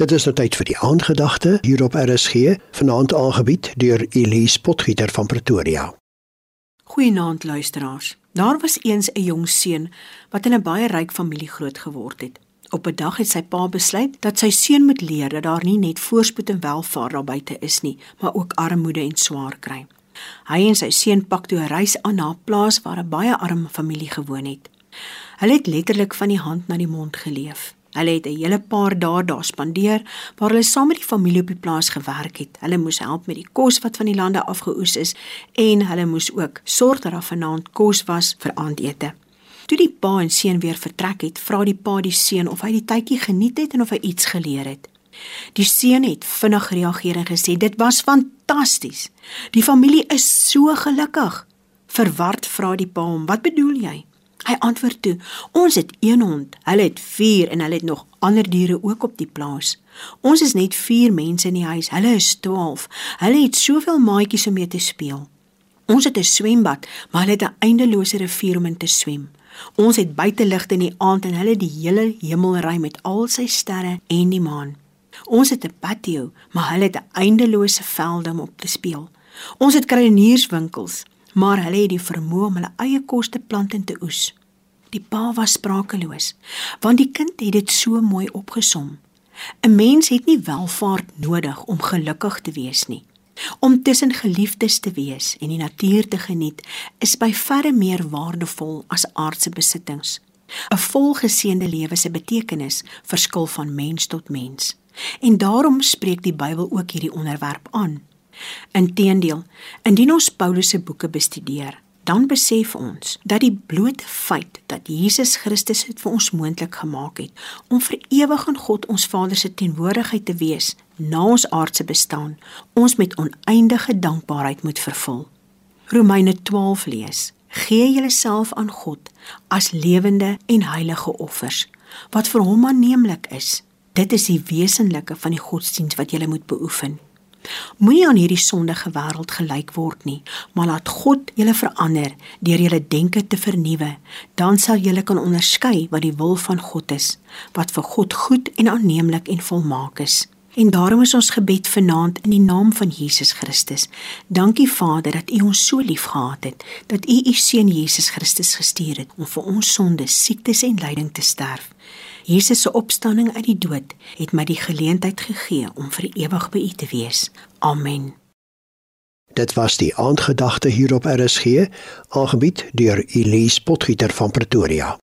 Dit is nou tyd vir die aandgedagte hier op RSG, vanaand aangebied deur Elise Potgieter van Pretoria. Goeienaand luisteraars. Daar was eens 'n jong seun wat in 'n baie ryk familie groot geword het. Op 'n dag het sy pa besluit dat sy seun moet leer dat daar nie net voorspoed en welvaart daar buite is nie, maar ook armoede en swaar kry. Hy en sy seun pak toe 'n reis aan na 'n plaas waar 'n baie arm familie gewoon het. Hulle het letterlik van die hand na die mond geleef. Hulle het 'n hele paar dae daar spandeer waar hulle saam met die familie op die plaas gewerk het. Hulle moes help met die kos wat van die lande afgeoes is en hulle moes ook sorg dat daar vanaand kos was vir aandete. Toe die pa en seun weer vertrek het, vra die pa die seun of hy die tydjie geniet het en of hy iets geleer het. Die seun het vinnig gereageer en gesê: "Dit was fantasties. Die familie is so gelukkig." Verward vra die pa hom: "Wat bedoel jy?" Hy antwoord toe: "Ons het een hond, hulle het 4 en hulle het nog ander diere ook op die plaas. Ons is net 4 mense in die huis, hulle is 12. Hulle het soveel maatjies om mee te speel. Ons het 'n swembad, maar hulle het 'n eindelose rivier om in te swem. Ons het buiteligte in die aand en hulle die hele hemelry met al sy sterre en die maan. Ons het 'n patio, maar hulle het 'n eindelose velde om op te speel. Ons het kruienierswinkels, maar hulle het die vermoë om hulle eie kos te plant en te oes. Die pa was sprakeloos, want die kind het dit so mooi opgesom. 'n Mens het nie welvaart nodig om gelukkig te wees nie. Om tussen geliefdes te wees en die natuur te geniet is by verre meer waardevol as aardse besittings. 'n Volgeseënde lewe se betekenis verskil van mens tot mens. En daarom spreek die Bybel ook hierdie onderwerp aan. Inteendeel, indien ons Paulus se boeke bestudeer, dan besef ons dat die blote feit dat Jesus Christus dit vir ons moontlik gemaak het om vir ewig in God ons Vader se teenwoordigheid te wees na ons aardse bestaan, ons met oneindige dankbaarheid moet vervul. Romeine 12 lees: Gee julleself aan God as lewende en heilige offers wat vir hom aanneemlik is. Dit is die wesenlike van die godsdiens wat jy moet beoefen. Moenie aan hierdie sondige wêreld gelyk word nie, maar laat God julle verander deur julle denke te vernuwe. Dan sal julle kan onderskei wat die wil van God is, wat vir God goed en aanneemlik en volmaak is. En daarom is ons gebed vanaand in die naam van Jesus Christus. Dankie Vader dat U ons so liefgehad het, dat U U seun Jesus Christus gestuur het om vir ons sondes, siektes en lyding te sterf. Jesus se opstanding uit die dood het my die geleentheid gegee om vir ewig by U te wees. Amen. Dit was die aandgedagte hier op RSG, aangebied deur Elise Potgieter van Pretoria.